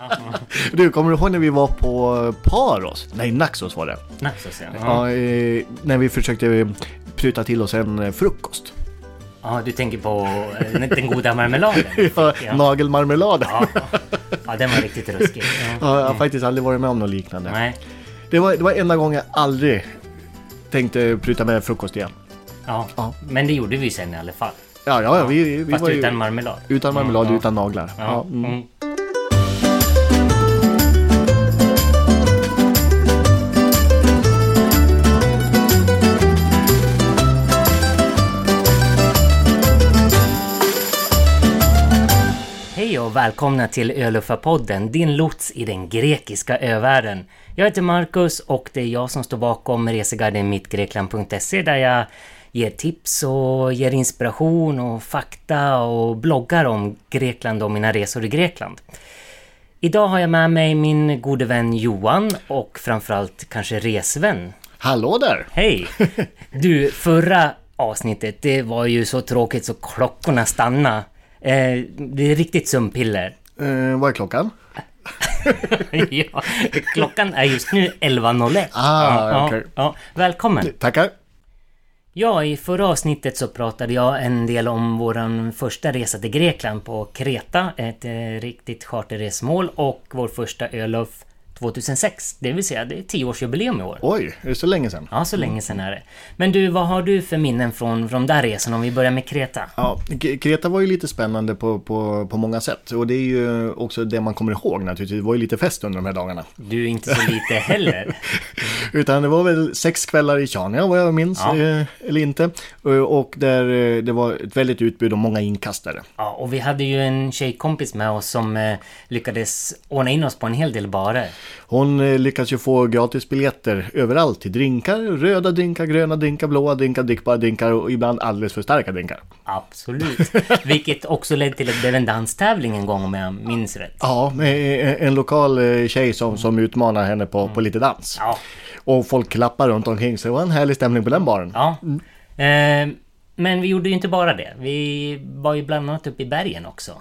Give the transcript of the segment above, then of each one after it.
Du, kommer du ihåg när vi var på Paros? Nej, Naxos var det. Naxos ja. Ja, eh, när vi försökte pruta till oss en eh, frukost. Ja, du tänker på eh, den goda marmeladen? Ja, Ja. Nagelmarmeladen. Ja, ja, den var riktigt ruskig. Ja. Ja, jag har faktiskt aldrig varit med om något liknande. Nej, Det var, det var enda gången jag aldrig tänkte pruta med frukost igen. ja. Ja. Men det gjorde vi sen i alla fall. Ja, ja, vi, vi Fast var ju utan marmelad. utan marmelad, ja. utan naglar. Ja, mm. Och välkomna till Öluffa-podden, din lots i den grekiska övärlden. Jag heter Marcus och det är jag som står bakom reseguiden mittgrekland.se där jag ger tips och ger inspiration och fakta och bloggar om Grekland och mina resor i Grekland. Idag har jag med mig min gode vän Johan och framförallt kanske resvän. Hallå där! Hej! Du, förra avsnittet, det var ju så tråkigt så klockorna stannade. Eh, det är riktigt sömnpiller. Eh, vad är klockan? ja, klockan är just nu 11.01. Ah, ja, okej. ja, välkommen! Tackar! Ja, i förra avsnittet så pratade jag en del om våran första resa till Grekland på Kreta, ett eh, riktigt charterresmål och vår första öluff 2006. Det vill säga, det är 10-årsjubileum i år. Oj, är det så länge sedan? Ja, så länge sedan är det. Men du, vad har du för minnen från, från de där resorna om vi börjar med Kreta? Ja, Kreta var ju lite spännande på, på, på många sätt. Och det är ju också det man kommer ihåg naturligtvis. Det var ju lite fest under de här dagarna. Du är inte så lite heller. Utan det var väl sex kvällar i Chania vad jag minns, Ja. eh, eller inte. Eh, Och där eh, det var ett väldigt utbud och många inkastare. Ja, och vi hade ju en tjejkompis med oss som lyckades ordna in oss på en hel del barer. Hon eh, lyckas ju få gratisbiljetter överallt till drinkar. Röda drinkar, gröna drinkar, blåa drinkar, drickbara drinkar och ibland alldeles för starka drinkar. Absolut. Vilket också ledde till att det blev en danstävling en gång om jag minns rätt. Ja, med eh, en lokal eh, tjej som, som utmanar henne på, på lite dans. Ja, Och folk klappar runt omkring så det var en härlig stämning på den baren. ja. Eh, men vi gjorde ju inte bara det. Vi var ju bland annat uppe i bergen också.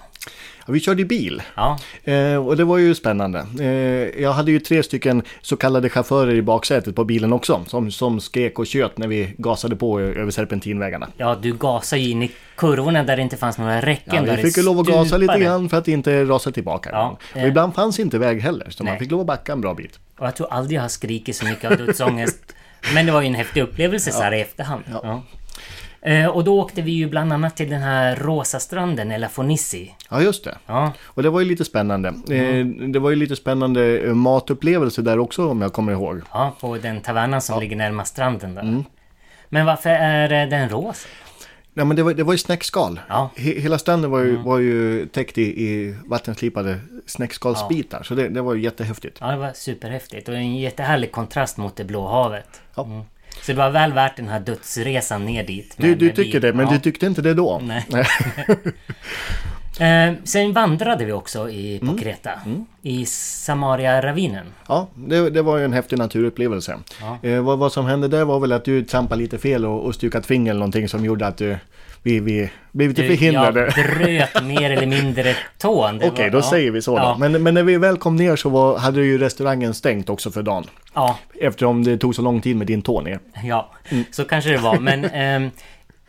Vi körde bil. Ja, Eh, och det var ju spännande. Eh, jag hade ju tre stycken så kallade chaufförer i baksätet på bilen också. Som, som skrek och tjöt när vi gasade på över serpentinvägarna. ja du gasade ju in i kurvorna där det inte fanns några räcken. Ja, vi fick ju lov att gasa lite grann för att inte rasa tillbaka. Ja, och eh. ibland fanns inte väg heller, så man Nej. fick lov att backa en bra bit. Och jag tror aldrig jag har skrikit så mycket av dödsångest. Men det var ju en häftig upplevelse så här i efterhand. Ja. Eh, och då åkte vi ju bland annat till den här rosa stranden, eller Fonissi. Ja, just det. Ja, Och det var ju lite spännande. Eh, det var ju lite spännande eh, matupplevelse där också om jag kommer ihåg. ja på den tavernan som ligger närmast stranden där. Mm. Men varför är eh, den rosa? Nej men det var, det var ju snäckskal. Ja. He, hela stranden var ju, var ju täckt i, i vattenslipade snäckskalsbitar. Så det, det var ju jättehäftigt. Ja, det var superhäftigt och en jättehärlig kontrast mot det blå havet. Ja. Mm. Så det var väl värt den här dödsresan ner dit. Du, du tycker bil. det, men ja. du tyckte inte det då? Nej. Eh, sen vandrade vi också i, Mm. på Kreta. I Samaria-ravinen. Ja, det, det var ju en häftig naturupplevelse. Ja. Eh, vad, vad som hände där var väl att du trampade lite fel och, och stukat finger eller någonting som gjorde att du, vi, vi blev lite förhindrade. Jag bröt mer eller mindre tån. Okej, var- då ja. säger vi så då. Ja, Men, men när vi väl kom ner så var, hade ju restaurangen stängt också för dagen. ja, Eftersom det tog så lång tid med din tå ner. ja. Mm. så kanske det var. Men ehm,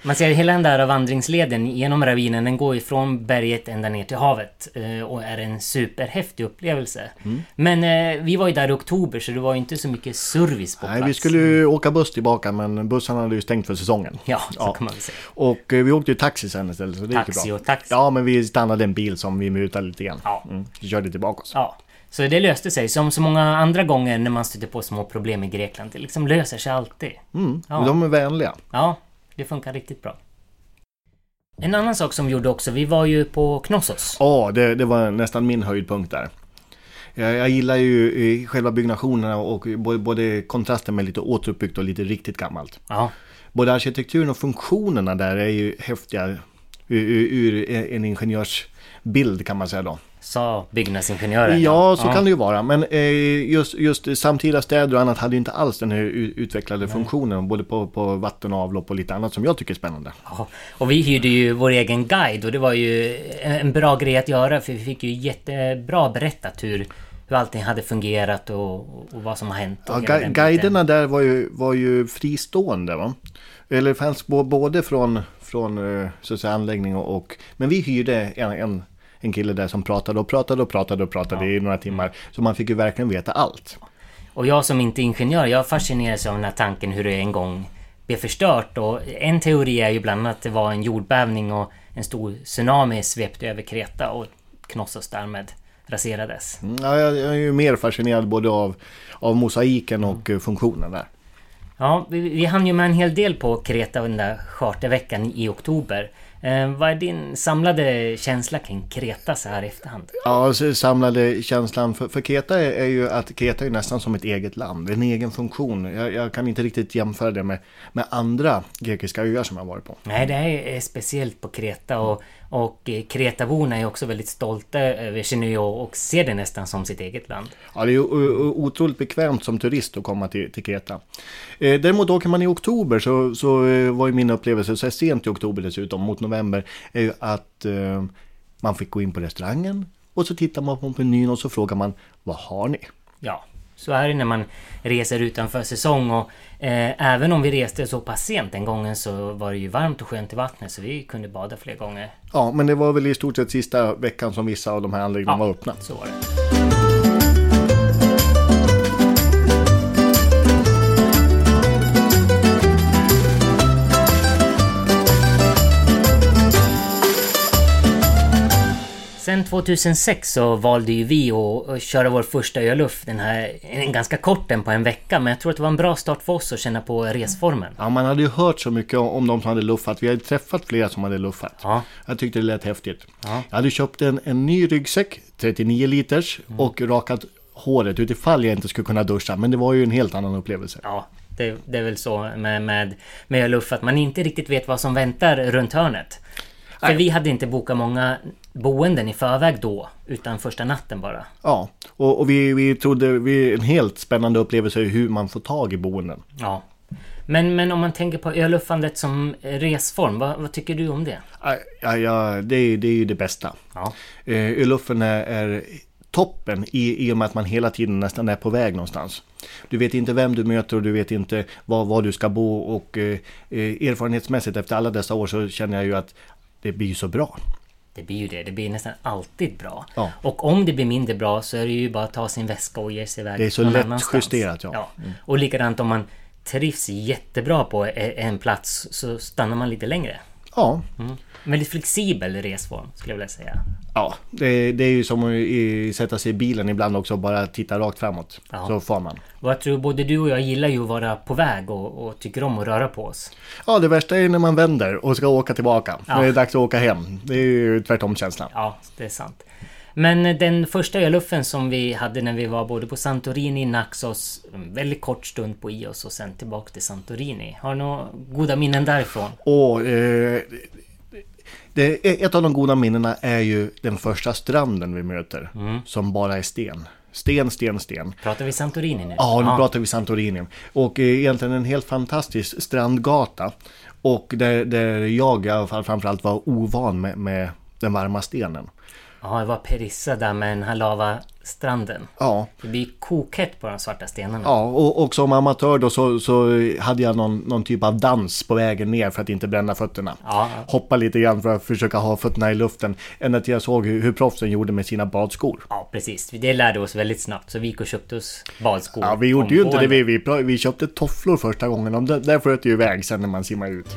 man ser hela den där vandringsleden genom ravinen, den går ifrån berget ända ner till havet. eh, Och är en superhäftig upplevelse. Mm. Men eh, vi var ju där i oktober så det var ju inte så mycket service på Nej, plats. vi skulle ju åka buss tillbaka men bussarna hade ju stängt för säsongen. Ja, så Ja. kan man väl säga. Och eh, vi åkte ju taxi sen istället så det gick ju Taxi bra. och taxi. Ja, men vi stannade en bil som vi mutade lite grann. Ja. Mm, vi körde tillbaka oss. Ja, så det löste sig. Som så många andra gånger när man stöter på små problem i Grekland. Det liksom löser sig alltid. Mm, Ja. De är vänliga. Ja, det funkar riktigt bra. En annan sak som vi gjorde också, vi var ju på Knossos. Ja, det, det var nästan min höjdpunkt där. Jag, jag gillar ju eh, själva byggnationerna och både, både kontrasten med lite återuppbyggt och lite riktigt gammalt. Ja, Både arkitekturen och funktionerna där är ju häftiga ur, ur, ur en ingenjörsbild kan man säga då. Sa byggnadsingenjören. Ja, så kan det ju vara. Men eh, just, just samtida städer och annat hade inte alls den här utvecklade funktionen. Både på, på vatten och avlopp och lite annat som jag tycker är spännande. Ja, och vi hyrde ju vår egen guide och det var ju en bra grej att göra för vi fick ju jättebra berättat hur, hur allting hade fungerat och, och vad som har hänt. Ja, gu- guiderna där var ju, var ju fristående va? Eller fanns både från, från eh, så att säga, anläggning och, och... Men vi hyrde en, en, en kille där som pratade och pratade och pratade och pratade i några timmar. Så man fick ju verkligen veta allt. Och jag som inte är ingenjör, jag fascineras av den här tanken hur det en gång blev förstört. Och en teori är ju bland annat att det var en jordbävning och en stor tsunami svepte över Kreta och Knossos därmed raserades. Mm, Ja, jag, är ju mer fascinerad både av, av mosaiken och eh, funktionen där. Ja, vi, vi hann ju med en hel del på Kreta den där charterveckan i oktober. Eh, vad är din samlade känsla kring Kreta så här i efterhand? Ja, så samlade känslan för, för Kreta är, är ju att Kreta är nästan som ett eget land, en egen funktion. Jag, jag kan inte riktigt jämföra det med, med andra grekiska öar som jag varit på. Nej, det är speciellt på Kreta och, och eh, Kretaborna är också väldigt stolta över sin ö och, ser det nästan som sitt eget land. Ja, det är o- otroligt bekvämt som turist att komma till, till Kreta. Eh, däremot åker man i oktober så, så eh, var ju min upplevelse, så här sent i oktober dessutom, mot november, är ju att eh, man fick gå in på restaurangen och så tittar man på menyn och så frågar man vad har ni? Ja, så är det när man reser utanför säsong och eh, även om vi reste så pass sent den gången så var det ju varmt och skönt i vattnet så vi kunde bada flera gånger. Ja, men det var väl i stort sett sista veckan som vissa av de här anläggningarna Ja. var öppna. Så var det. Sen 2006 så valde ju vi att köra vår första öluff. Den här, en ganska kort den på en vecka, men jag tror att det var en bra start för oss att känna på resformen. Ja, man hade ju hört så mycket om- de som hade luffat. Vi hade träffat flera som hade luffat. Ja. Jag tyckte det lät häftigt. Ja. Jag hade köpt en, en ny ryggsäck, 39 liters, och rakat håret utifall jag inte skulle kunna duscha. Men det var ju en helt annan upplevelse. Ja, det, det är väl så med, med, med öluff att man inte riktigt vet vad som väntar runt hörnet. För Nej. vi hade inte bokat många boenden i förväg då, utan första natten bara. Ja, och, och vi, vi trodde, vi, en helt spännande upplevelse hur man får tag i boenden. Ja. Men, men om man tänker på öluffandet som resform, vad, vad tycker du om det? Ja, ja, det, är, det är ju det bästa. Ja. Eh, Öluffen är, är toppen i, i och med att man hela tiden nästan är på väg någonstans. Du vet inte vem du möter och du vet inte var, var du ska bo och eh, eh, erfarenhetsmässigt efter alla dessa år så känner jag ju att det blir så bra. Det blir ju det, det blir nästan alltid bra. Ja. Och om det blir mindre bra så är det ju bara att ta sin väska och ge sig iväg Det är så lätt annanstans. justerat, ja. Mm. Och likadant om man trivs jättebra på e- en plats så stannar man lite längre. Ja, Mm. Väldigt flexibel resform skulle jag vilja säga. ja det, det är ju som att sätta sig i bilen ibland också och bara titta rakt framåt. Ja. Så far man. Och jag tror både du och jag gillar ju att vara på väg och, och tycker om att röra på oss. Ja, det värsta är när man vänder och ska åka tillbaka. Ja. När det är dags att åka hem. Det är ju tvärtom känslan. Ja, det är sant. Men den första öluffen som vi hade när vi var både på Santorini, Naxos, en väldigt kort stund på Ios och sen tillbaka till Santorini. Har du några goda minnen därifrån? Och eh, det, ett av de goda minnena är ju den första stranden vi möter. Som bara är sten. Sten, sten, sten. Pratar vi Santorini nu? Ja, nu pratar vi Santorini. Och eh, egentligen en helt fantastisk strandgata. Och där, där jag framförallt var ovan med, med den varma stenen. Ja, det var Perissa där med den här lavastranden. Ja, Det blir kokhett på de svarta stenarna. ja och, och som amatör då så, så hade jag någon, någon typ av dans på vägen ner för att inte bränna fötterna. Ja, Hoppa lite grann för att försöka ha fötterna i luften. Ända till jag såg hur, hur proffsen gjorde med sina badskor. ja, precis. Det lärde oss väldigt snabbt. Så vi gick och köpte oss badskor. Ja, vi gjorde ju inte det. Vi, vi, vi köpte tofflor första gången. Och där, där flöt det ju iväg sen när man simmar ut.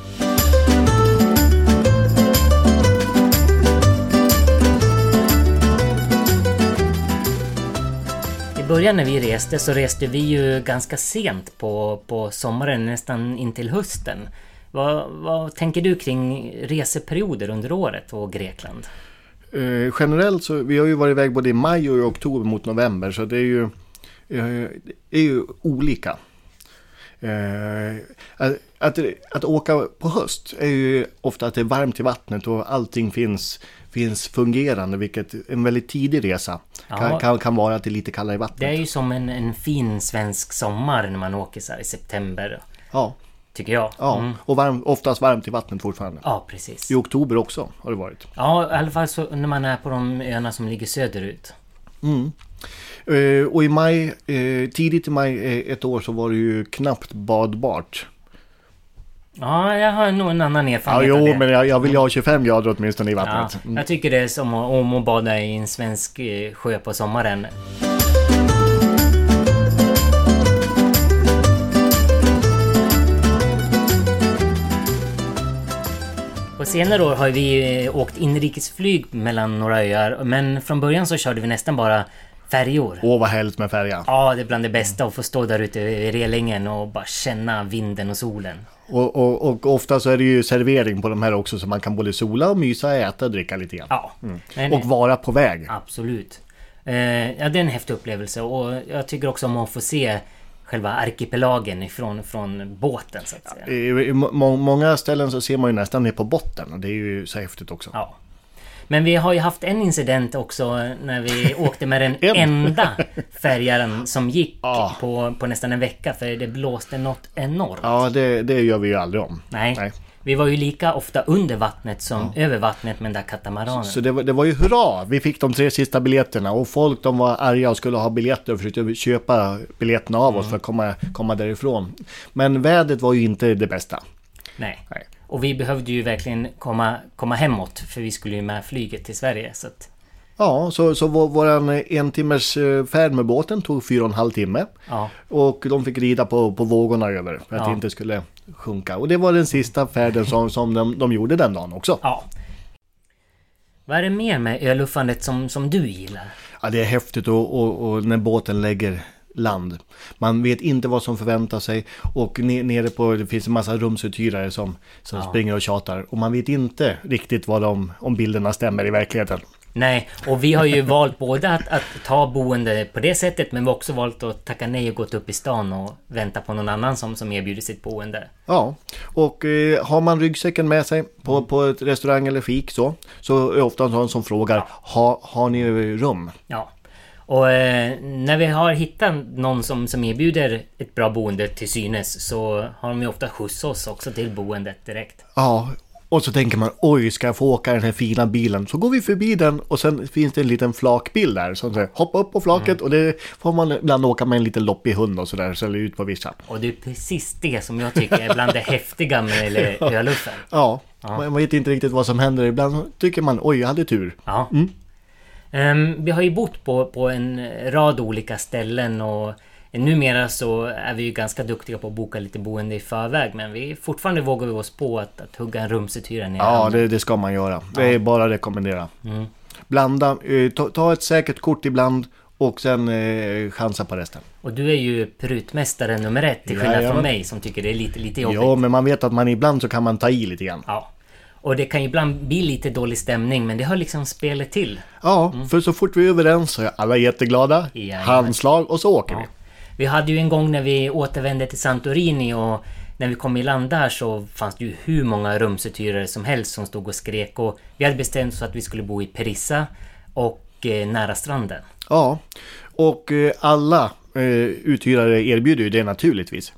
Början när vi reste så reste vi ju ganska sent på, på sommaren, nästan in till hösten. Vad, vad tänker du kring reseperioder under året och Grekland? Eh, generellt så, vi har ju varit iväg både i maj och i oktober mot november. Så det är ju, eh, det är ju olika. Eh, att, att, att åka på höst är ju ofta att det är varmt i vattnet och allting finns, finns fungerande, vilket en väldigt tidig resa Ja. kan, kan, kan vara till lite kallare vattnet. Det är ju som en, en fin svensk sommar när man åker så i september. Ja, Tycker jag. ja. Mm. och varm, oftast varmt i vattnet fortfarande. Ja, precis. I oktober också har det varit. Ja, i alla fall när man är på de öarna som ligger söderut. Eh, och i maj, eh, tidigt i maj eh, ett år så var det ju knappt badbart. Ja, jag har nog en annan Ja, erfarenhet av jo, men jag, jag vill ha 25 grader åtminstone i Ja, vattnet. Mm. jag tycker det är som att, om att bada i en svensk eh, sjö på sommaren. På senare år har vi eh, åkt inrikesflyg mellan några öar, men från början så körde vi nästan bara färjor. Åh, vad härligt med färja. Ja, det är bland det bästa att få stå där ute vid relingen och bara känna vinden och solen. Och, och, och ofta så är det ju servering på de här också så man kan både sola och mysa, äta och dricka lite grann. Ja, men, Och vara på väg. absolut. Eh, ja, det är en häftig upplevelse och jag tycker också om att få se själva arkipelagen ifrån från båten så att säga. I, i må, många ställen så ser man ju nästan ner på botten och det är ju så häftigt också. Ja. Men vi har ju haft en incident också när vi åkte med den En. enda färjan som gick Ja. på, på nästan en vecka för det blåste något enormt. Ja, det, det gör vi ju aldrig om. Nej. Nej. Vi var ju lika ofta under vattnet som över vattnet med den där katamaranen. Så det var, det var ju hurra! Vi fick de tre sista biljetterna och folk de var arga och skulle ha biljetter och försökte köpa biljetterna av oss för att komma, komma därifrån. Men vädret var ju inte det bästa. Nej. Nej. Och vi behövde ju verkligen komma, komma hemåt för vi skulle ju med flyget till Sverige. Så att, Ja, så, så vår, våran en timmars eh, färd med båten tog fyra och en halv timme. ja. Och de fick rida på, på vågorna över för att Ja. det inte skulle sjunka. Och det var den sista färden som, som de, de gjorde den dagen också. ja. Vad är det mer med öluffandet som, som du gillar? Ja, det är häftigt och, och, och när båten lägger land. Man vet inte vad som förväntar sig och ne- nere på, det finns en massa rumsuthyrare som, som Ja. springer och tjatar. Och man vet inte riktigt vad de, om bilderna stämmer i verkligheten. Nej, och vi har ju valt både att, att ta boende på det sättet men vi har också valt att tacka nej och gått upp i stan och vänta på någon annan som, som erbjuder sitt boende. Ja, och eh, har man ryggsäcken med sig på, på ett restaurang eller fik så, så är det ofta någon som frågar, ha, har ni rum? Ja. Och eh, när vi har hittat någon som, som erbjuder ett bra boende till synes så har de ju ofta skjuts oss också till boendet direkt. Ja, och så tänker man oj, ska jag få åka den här fina bilen? Så går vi förbi den och sen finns det en liten flakbil där. Så säger, hoppa upp på flaket och det får man ibland åka med en liten loppig hund och sådär, så eller ut på vissa. Och det är precis det som jag tycker är bland det häftiga med öluffen. Ja, man vet inte riktigt vad som händer. Ibland tycker man oj, jag hade tur. Ja. Ehm, vi har ju bott på, på en rad olika ställen och numera så är vi ju ganska duktiga på att boka lite boende i förväg men vi fortfarande vågar vi oss på att, att hugga en rumsuthyra ner. Ja, det, det ska man göra. Det är bara att rekommendera. Blanda, eh, ta, ta ett säkert kort ibland och sen eh, chansa på resten. Och du är ju prutmästare nummer ett till skillnad Jajamän. från mig som tycker det är lite, lite jobbigt. Ja, men man vet att man ibland så kan man ta i lite grann. Ja. Och det kan ju ibland bli lite dålig stämning men det hör liksom spelet till. Ja, för så fort vi är överens så är alla jätteglada. Jajamän. Handslag och så åker vi. Ja. Vi hade ju en gång när vi återvände till Santorini och när vi kom i land där så fanns det ju hur många rumsuthyrare som helst som stod och skrek och vi hade bestämt oss att vi skulle bo i Perissa och eh, nära stranden. Ja, och eh, alla eh, uthyrare erbjuder ju det naturligtvis.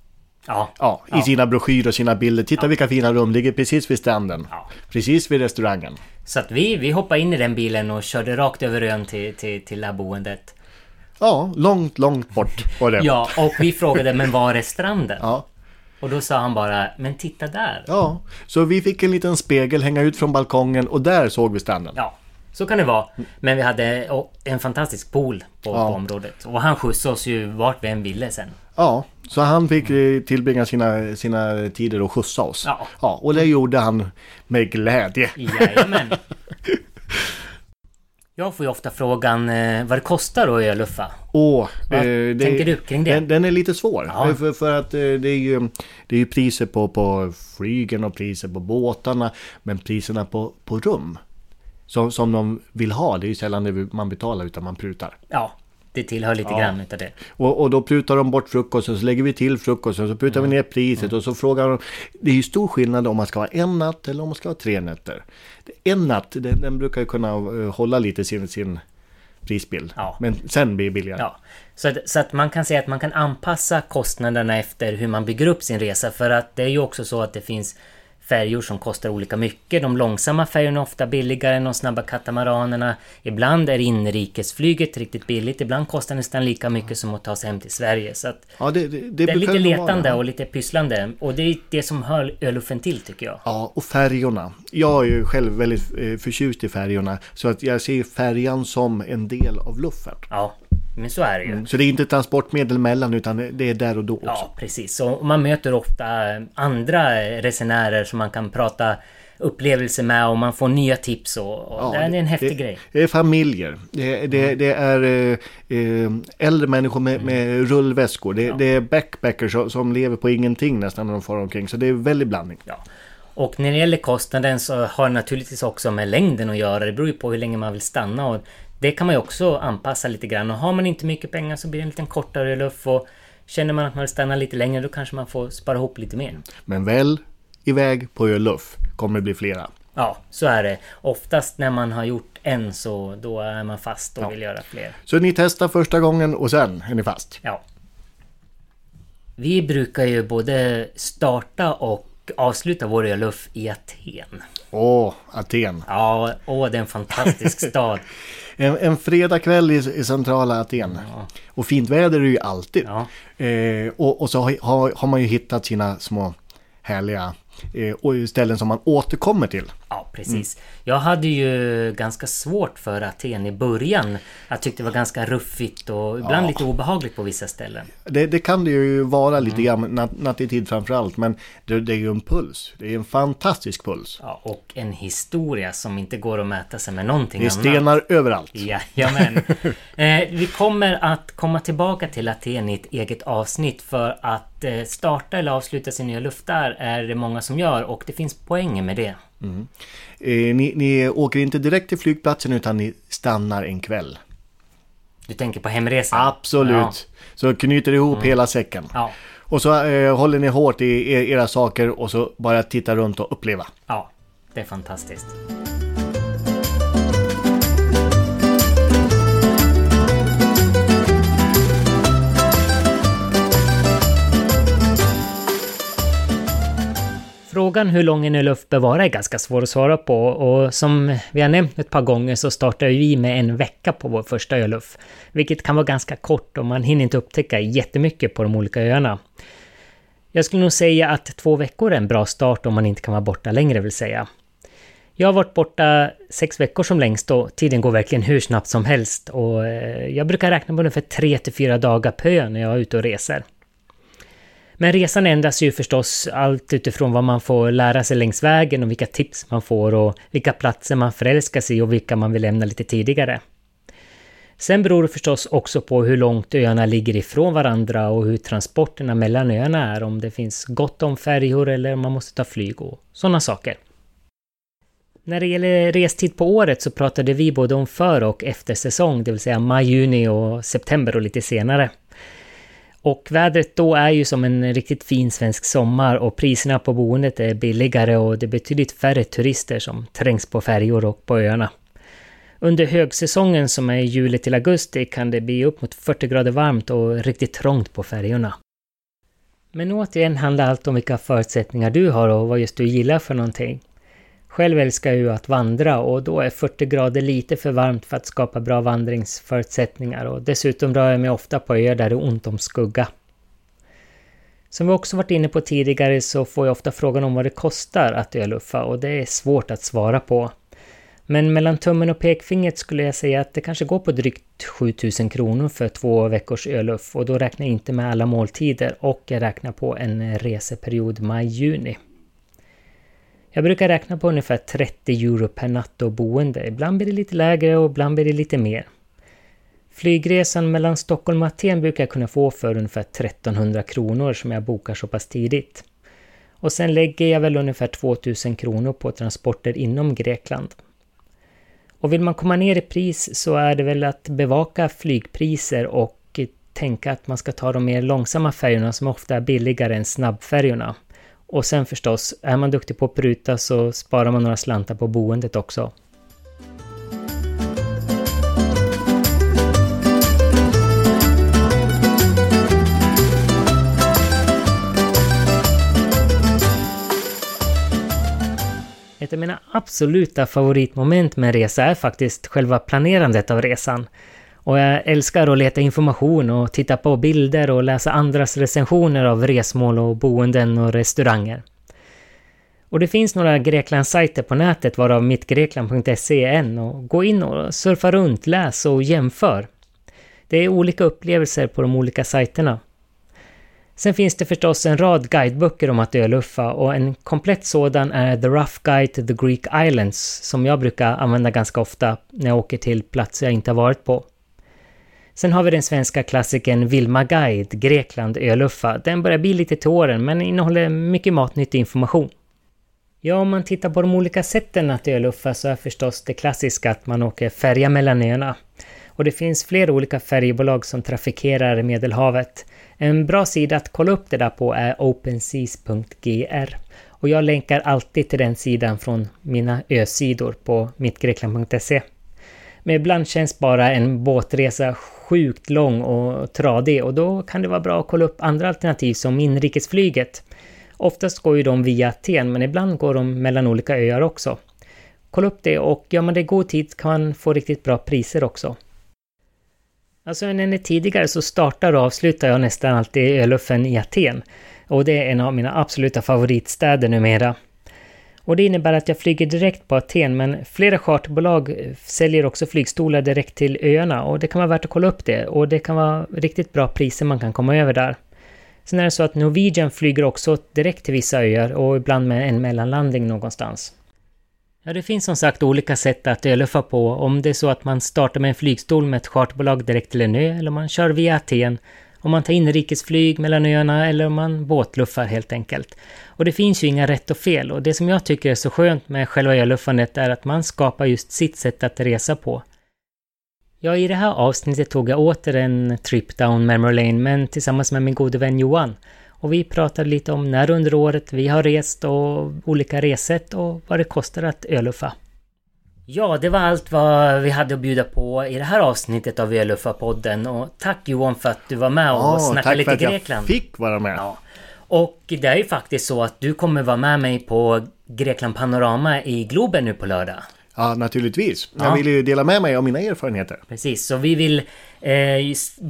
Ja. Ja, i Ja. sina broschyrer och sina bilder. Titta vilka fina rum, ligger precis vid stranden. Ja. Precis vid restaurangen. Så att vi, vi hoppade in i den bilen och körde rakt över ön till, till, till det här boendet. Ja, långt, långt bort var det. Ja, och vi frågade men var är stranden? Ja. Och då sa han bara, men titta där. Ja, så vi fick en liten spegel hänga ut från balkongen och där såg vi stranden. Ja, så kan det vara. Men vi hade en fantastisk pool på, Ja. på området. Och han skjutsade oss ju vart vi än ville sen. Ja, så han fick eh, tillbringa sina, sina tider och skjutsa oss. Ja. ja, och det gjorde han med glädje. Jajamän. Jag får ju ofta frågan eh, vad det kostar att öluffa. Åh, Vad eh, tänker du kring det? Den, den är lite svår. Ja. För, för att eh, det är ju, det är ju priser på, på flygen och priser på båtarna. Men priserna på, på rum som, som de vill ha, det är ju sällan det man betalar utan man prutar. Ja, det tillhör lite Ja. grann utav det. Och, och då prutar de bort frukosten, så lägger vi till frukosten, så prutar Mm. vi ner priset och så frågar de. Det är ju stor skillnad om man ska ha en natt eller om man ska ha tre nätter. En natt, den, den brukar ju kunna eh, hålla lite sin, sin prisbild. Ja. Men sen blir det billigare. Ja, så att, så att man kan säga att man kan anpassa kostnaderna efter hur man bygger upp sin resa. För att det är ju också så att det finns färjor som kostar olika mycket. De långsamma färjorna är ofta billigare än de snabba katamaranerna. Ibland är inrikesflyget riktigt billigt. Ibland kostar det nästan lika mycket som att ta sig hem till Sverige. Så Ja, det, det, det, det är lite letande och lite pysslande. Och det är det som hör öluffen till tycker jag. Ja, och färjorna. Jag är ju själv väldigt eh, förtjust i färjorna. Så att jag ser färjan som en del av luffen. Ja, men så är det ju. Så det är inte transportmedel mellan utan det är där och då också. Ja, precis. Och man möter ofta andra resenärer som man kan prata upplevelser med och man får nya tips och, och Ja, det är en häftig det, grej. Det är familjer. Det, det, det är eh, eh, äldre människor med, med rullväskor. Det, det är backpackers som, som lever på ingenting nästan när de far omkring. Så det är väldigt blandning. Ja. Och när det gäller kostnaden så har det naturligtvis också med längden att göra. Det beror ju på hur länge man vill stanna och det kan man ju också anpassa lite grann. Och har man inte mycket pengar så blir det en liten kortare luff och känner man att man vill stanna lite längre då kanske man får spara ihop lite mer. Men väl iväg på Öluff kommer det bli flera. Ja, så är det. Oftast när man har gjort en så då är man fast och Ja. vill göra fler. Så ni testar första gången och sen är ni fast. Ja. Vi brukar ju både starta och avsluta vår öluff i Aten. Åh, Aten. Ja, åh, det är en fantastisk stad. En, en fredagkväll i, i centrala Aten. Och fint väder är det ju alltid. Ja. Eh, och, och så har, har, har man ju hittat sina små härliga eh, ställen som man återkommer till. Ja, precis. Jag hade ju ganska svårt för Aten i början. Jag tyckte det var ganska ruffigt och ibland Ja. lite obehagligt på vissa ställen. Det, det kan det ju vara Mm. lite grann nat, nattetid framförallt. Men det, det är ju en puls. Det är en fantastisk puls. Ja, och en historia som inte går att mäta sig med någonting Det är annat. stenar överallt. Jajamän. eh, vi kommer att komma tillbaka till Aten i ett eget avsnitt för att eh, starta eller avsluta sin nya luft där är det många som gör och det finns poänger med det. Eh, ni, ni åker inte direkt till flygplatsen utan ni stannar en kväll. Du tänker på hemresan? Absolut. Ja. Så knyter ihop hela säcken. Ja. Och så eh, håller ni hårt i er, era saker och så bara titta runt och uppleva. ja, det är fantastiskt. Frågan hur lång en ölluff bör vara är ganska svår att svara på och som vi har nämnt ett par gånger så startar vi med en vecka på vår första ölluff. Vilket kan vara ganska kort och man hinner inte upptäcka jättemycket på de olika öarna. Jag skulle nog säga att två veckor är en bra start om man inte kan vara borta längre vill säga. Jag har varit borta sex veckor som längst och tiden går verkligen hur snabbt som helst och eh, jag brukar räkna på ungefär tre till fyra dagar per ö när jag är ute och reser. Men resan ändras ju förstås allt utifrån vad man får lära sig längs vägen och vilka tips man får och vilka platser man förälskar sig i och vilka man vill lämna lite tidigare. Sen beror det förstås också på hur långt öarna ligger ifrån varandra och hur transporterna mellan öarna är, om det finns gott om färjor eller om man måste ta flyg och sådana saker. När det gäller restid på året så pratade vi både om för och efter säsong, det vill säga maj, juni och september och lite senare. Och vädret då är ju som en riktigt fin svensk sommar och priserna på boendet är billigare och det är betydligt färre turister som trängs på färjor och på öarna. Under högsäsongen som är juli till augusti kan det bli upp mot 40 grader varmt och riktigt trångt på färjorna. Men återigen handlar allt om vilka förutsättningar du har och vad just du gillar för någonting. Själv älskar jag ju att vandra och då är 40 grader lite för varmt för att skapa bra vandringsförutsättningar och dessutom rör jag mig ofta på öar där det är ont om skugga. Som vi också varit inne på tidigare så får jag ofta frågan om vad det kostar att öluffa och det är svårt att svara på. Men mellan tummen och pekfingret skulle jag säga att det kanske går på drygt 7000 kronor för två veckors öluff och då räknar jag inte med alla måltider och jag räknar på en reseperiod maj-juni. Jag brukar räkna på ungefär 30 euro per natt och boende. Ibland blir det lite lägre och ibland blir det lite mer. Flygresan mellan Stockholm och Aten brukar jag kunna få för ungefär 1300 kronor som jag bokar så pass tidigt. Och sen lägger jag väl ungefär 2000 kronor på transporter inom Grekland. Och vill man komma ner i pris så är det väl att bevaka flygpriser och tänka att man ska ta de mer långsamma färjorna som ofta är billigare än snabbfärjorna. Och sen förstås, är man duktig på att pruta så sparar man några slantar på boendet också. Ett av mina absoluta favoritmoment med en resa är faktiskt själva planerandet av resan. Och jag älskar att leta information och titta på bilder och läsa andras recensioner av resmål och boenden och restauranger. Och det finns några Greklandssajter på nätet varav mittgrekland.se är en och gå in och surfa runt, läs och jämför. Det är olika upplevelser på de olika sajterna. Sen finns det förstås en rad guideböcker om att öluffa och en komplett sådan är The Rough Guide to the Greek Islands som jag brukar använda ganska ofta när jag åker till platser jag inte har varit på. Sen har vi den svenska klassikern Vilma Guide, Grekland, öluffa. Den börjar bli lite till åren men innehåller mycket matnyttig information. Ja, om man tittar på de olika sätten att öluffa så är förstås det klassiska att man åker färja mellan öarna. Och det finns flera olika färjebolag som trafikerar Medelhavet. En bra sida att kolla upp det där på är openseas.gr. Och jag länkar alltid till den sidan från mina ösidor på mittgrekland.se. Men ibland känns bara en båtresa sjukt lång och tradig och då kan det vara bra att kolla upp andra alternativ som inrikesflyget. Oftast går ju de via Aten men ibland går de mellan olika öar också. Kolla upp det och gör man det i god tid kan man få riktigt bra priser också. Alltså nämnde tidigare så startar och avslutar jag nästan alltid öluffen i Aten. Och det är en av mina absoluta favoritstäder numera. Och det innebär att jag flyger direkt på Aten men flera charterbolag eh, säljer också flygstolar direkt till öarna och det kan vara värt att kolla upp det och det kan vara riktigt bra priser man kan komma över där. Sen är det så att Norwegian flyger också direkt till vissa öar och ibland med en mellanlandning någonstans. Ja, det finns som sagt olika sätt att öluffa på. Om det är så att man startar med en flygstol med ett charterbolag direkt till en ö, eller man kör via Aten, om man tar inrikesflyg mellan öarna eller om man båtluffar helt enkelt. Och det finns ju inga rätt och fel och det som jag tycker är så skönt med själva öluffandet är att man skapar just sitt sätt att resa på. Ja, i det här avsnittet tog jag åter en trip down memory lane, men tillsammans med min gode vän Johan. Och vi pratade lite om när under året vi har rest och olika reset och vad det kostar att öluffa. Ja, det var allt vad vi hade att bjuda på i det här avsnittet av Öluffa-podden och tack Johan för att du var med och Ja, snackade tack lite för att jag Grekland. fick vara med. Ja. Och det är ju faktiskt så att du kommer vara med mig på Grekland Panorama i Globen nu på lördag. Ja, naturligtvis. Ja. Jag vill ju dela med mig av mina erfarenheter. Precis, så vi vill eh,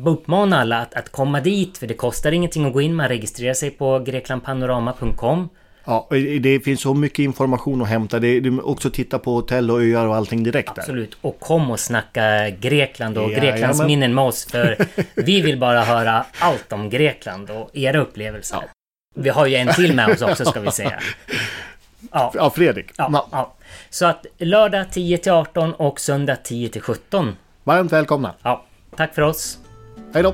uppmana alla att, att komma dit för det kostar ingenting att gå in. Man registrerar sig på greklandpanorama.com. Ja, det finns så mycket information att hämta. Det är också titta på hotell och öar och allting direkt där. Absolut. Och kom och snacka Grekland och Ja, Greklands jajamän. minnen med oss. För vi vill bara höra allt om Grekland och era upplevelser. Vi har ju en till med oss också ska vi säga. Ja, Ja, Fredrik. ja, Ja. ja. Så att lördag 10 till 18 och söndag 10 till 17. Varmt välkomna. Ja, tack för oss. Hej då.